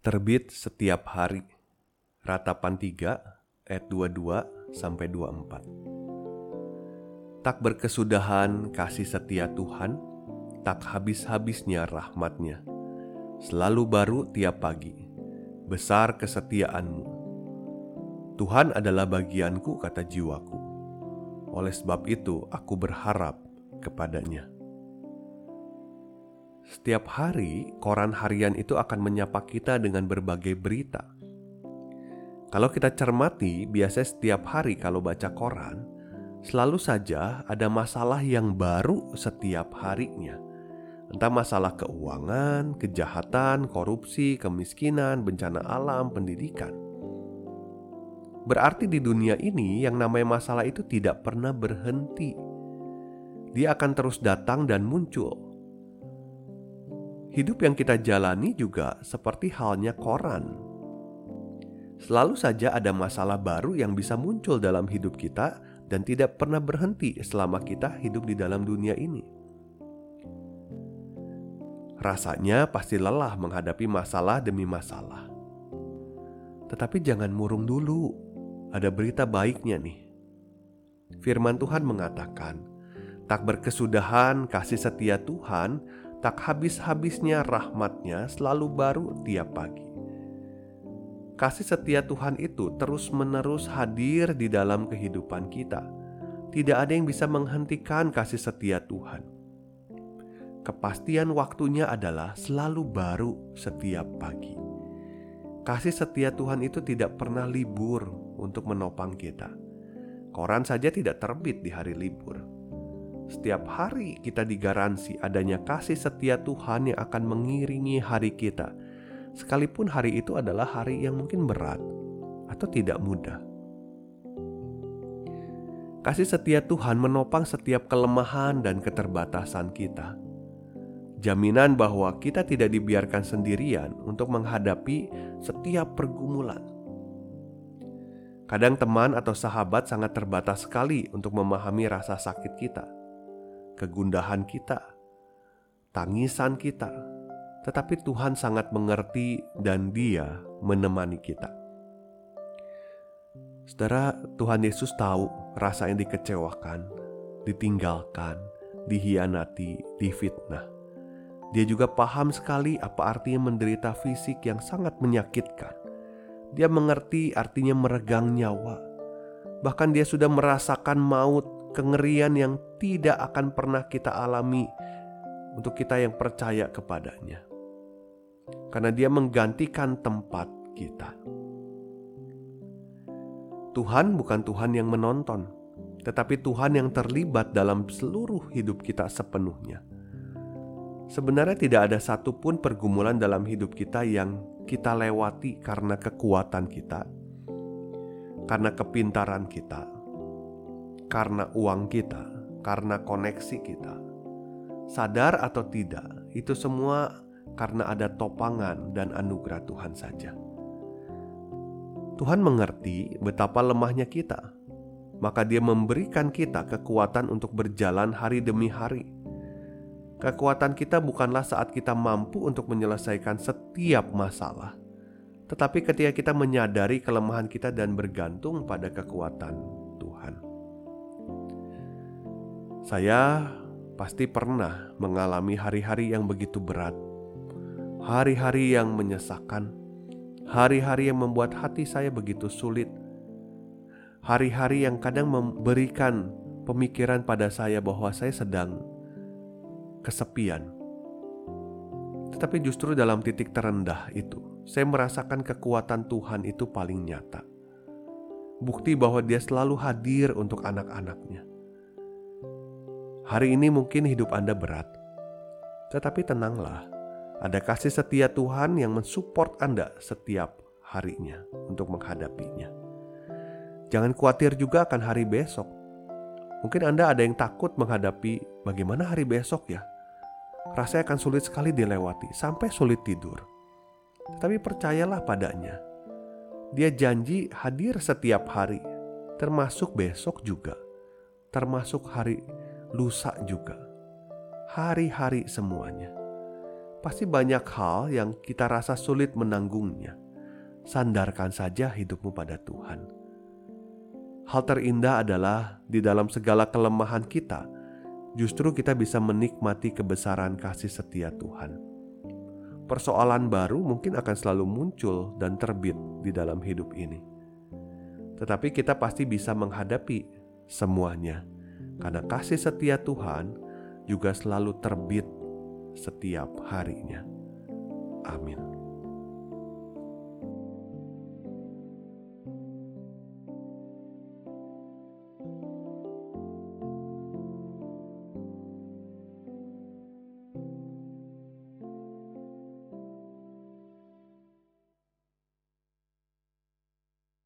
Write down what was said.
Terbit setiap hari. Ratapan 3 ayat 22 sampai 24. Tak berkesudahan kasih setia Tuhan, tak habis-habisnya rahmatnya. Selalu baru tiap pagi. Besar kesetiaanmu. Tuhan adalah bagianku kata jiwaku. Oleh sebab itu aku berharap kepadanya. Setiap hari, koran harian itu akan menyapa kita dengan berbagai berita. Kalau kita cermati, biasanya setiap hari kalau baca koran, selalu saja ada masalah yang baru setiap harinya. Entah masalah keuangan, kejahatan, korupsi, kemiskinan, bencana alam, pendidikan. Berarti di dunia ini yang namanya masalah itu tidak pernah berhenti. Dia akan terus datang dan muncul Hidup yang kita jalani juga seperti halnya koran. Selalu saja ada masalah baru yang bisa muncul dalam hidup kita dan tidak pernah berhenti selama kita hidup di dalam dunia ini. Rasanya pasti lelah menghadapi masalah demi masalah. Tetapi jangan murung dulu, ada berita baiknya nih. Firman Tuhan mengatakan, "Tak berkesudahan kasih setia Tuhan tak habis-habisnya rahmatnya selalu baru tiap pagi. Kasih setia Tuhan itu terus-menerus hadir di dalam kehidupan kita. Tidak ada yang bisa menghentikan kasih setia Tuhan. Kepastian waktunya adalah selalu baru setiap pagi. Kasih setia Tuhan itu tidak pernah libur untuk menopang kita. Koran saja tidak terbit di hari libur setiap hari kita digaransi adanya kasih setia Tuhan yang akan mengiringi hari kita, sekalipun hari itu adalah hari yang mungkin berat atau tidak mudah. Kasih setia Tuhan menopang setiap kelemahan dan keterbatasan kita. Jaminan bahwa kita tidak dibiarkan sendirian untuk menghadapi setiap pergumulan. Kadang teman atau sahabat sangat terbatas sekali untuk memahami rasa sakit kita kegundahan kita, tangisan kita, tetapi Tuhan sangat mengerti dan Dia menemani kita. Saudara, Tuhan Yesus tahu rasa yang dikecewakan, ditinggalkan, dihianati, difitnah. Dia juga paham sekali apa artinya menderita fisik yang sangat menyakitkan. Dia mengerti artinya meregang nyawa. Bahkan dia sudah merasakan maut kengerian yang tidak akan pernah kita alami untuk kita yang percaya kepadanya. Karena dia menggantikan tempat kita. Tuhan bukan Tuhan yang menonton, tetapi Tuhan yang terlibat dalam seluruh hidup kita sepenuhnya. Sebenarnya tidak ada satupun pergumulan dalam hidup kita yang kita lewati karena kekuatan kita, karena kepintaran kita, karena uang kita, karena koneksi kita. Sadar atau tidak, itu semua karena ada topangan dan anugerah Tuhan saja. Tuhan mengerti betapa lemahnya kita, maka Dia memberikan kita kekuatan untuk berjalan hari demi hari. Kekuatan kita bukanlah saat kita mampu untuk menyelesaikan setiap masalah, tetapi ketika kita menyadari kelemahan kita dan bergantung pada kekuatan Saya pasti pernah mengalami hari-hari yang begitu berat, hari-hari yang menyesakan, hari-hari yang membuat hati saya begitu sulit, hari-hari yang kadang memberikan pemikiran pada saya bahwa saya sedang kesepian. Tetapi justru dalam titik terendah itu, saya merasakan kekuatan Tuhan itu paling nyata. Bukti bahwa Dia selalu hadir untuk anak-anaknya Hari ini mungkin hidup Anda berat, tetapi tenanglah. Ada kasih setia Tuhan yang mensupport Anda setiap harinya untuk menghadapinya. Jangan khawatir juga akan hari besok. Mungkin Anda ada yang takut menghadapi bagaimana hari besok ya. Rasanya akan sulit sekali dilewati, sampai sulit tidur. Tapi percayalah padanya. Dia janji hadir setiap hari, termasuk besok juga. Termasuk hari lusa juga. Hari-hari semuanya pasti banyak hal yang kita rasa sulit menanggungnya. Sandarkan saja hidupmu pada Tuhan. Hal terindah adalah di dalam segala kelemahan kita, justru kita bisa menikmati kebesaran kasih setia Tuhan. Persoalan baru mungkin akan selalu muncul dan terbit di dalam hidup ini, tetapi kita pasti bisa menghadapi semuanya karena kasih setia Tuhan juga selalu terbit setiap harinya. Amin.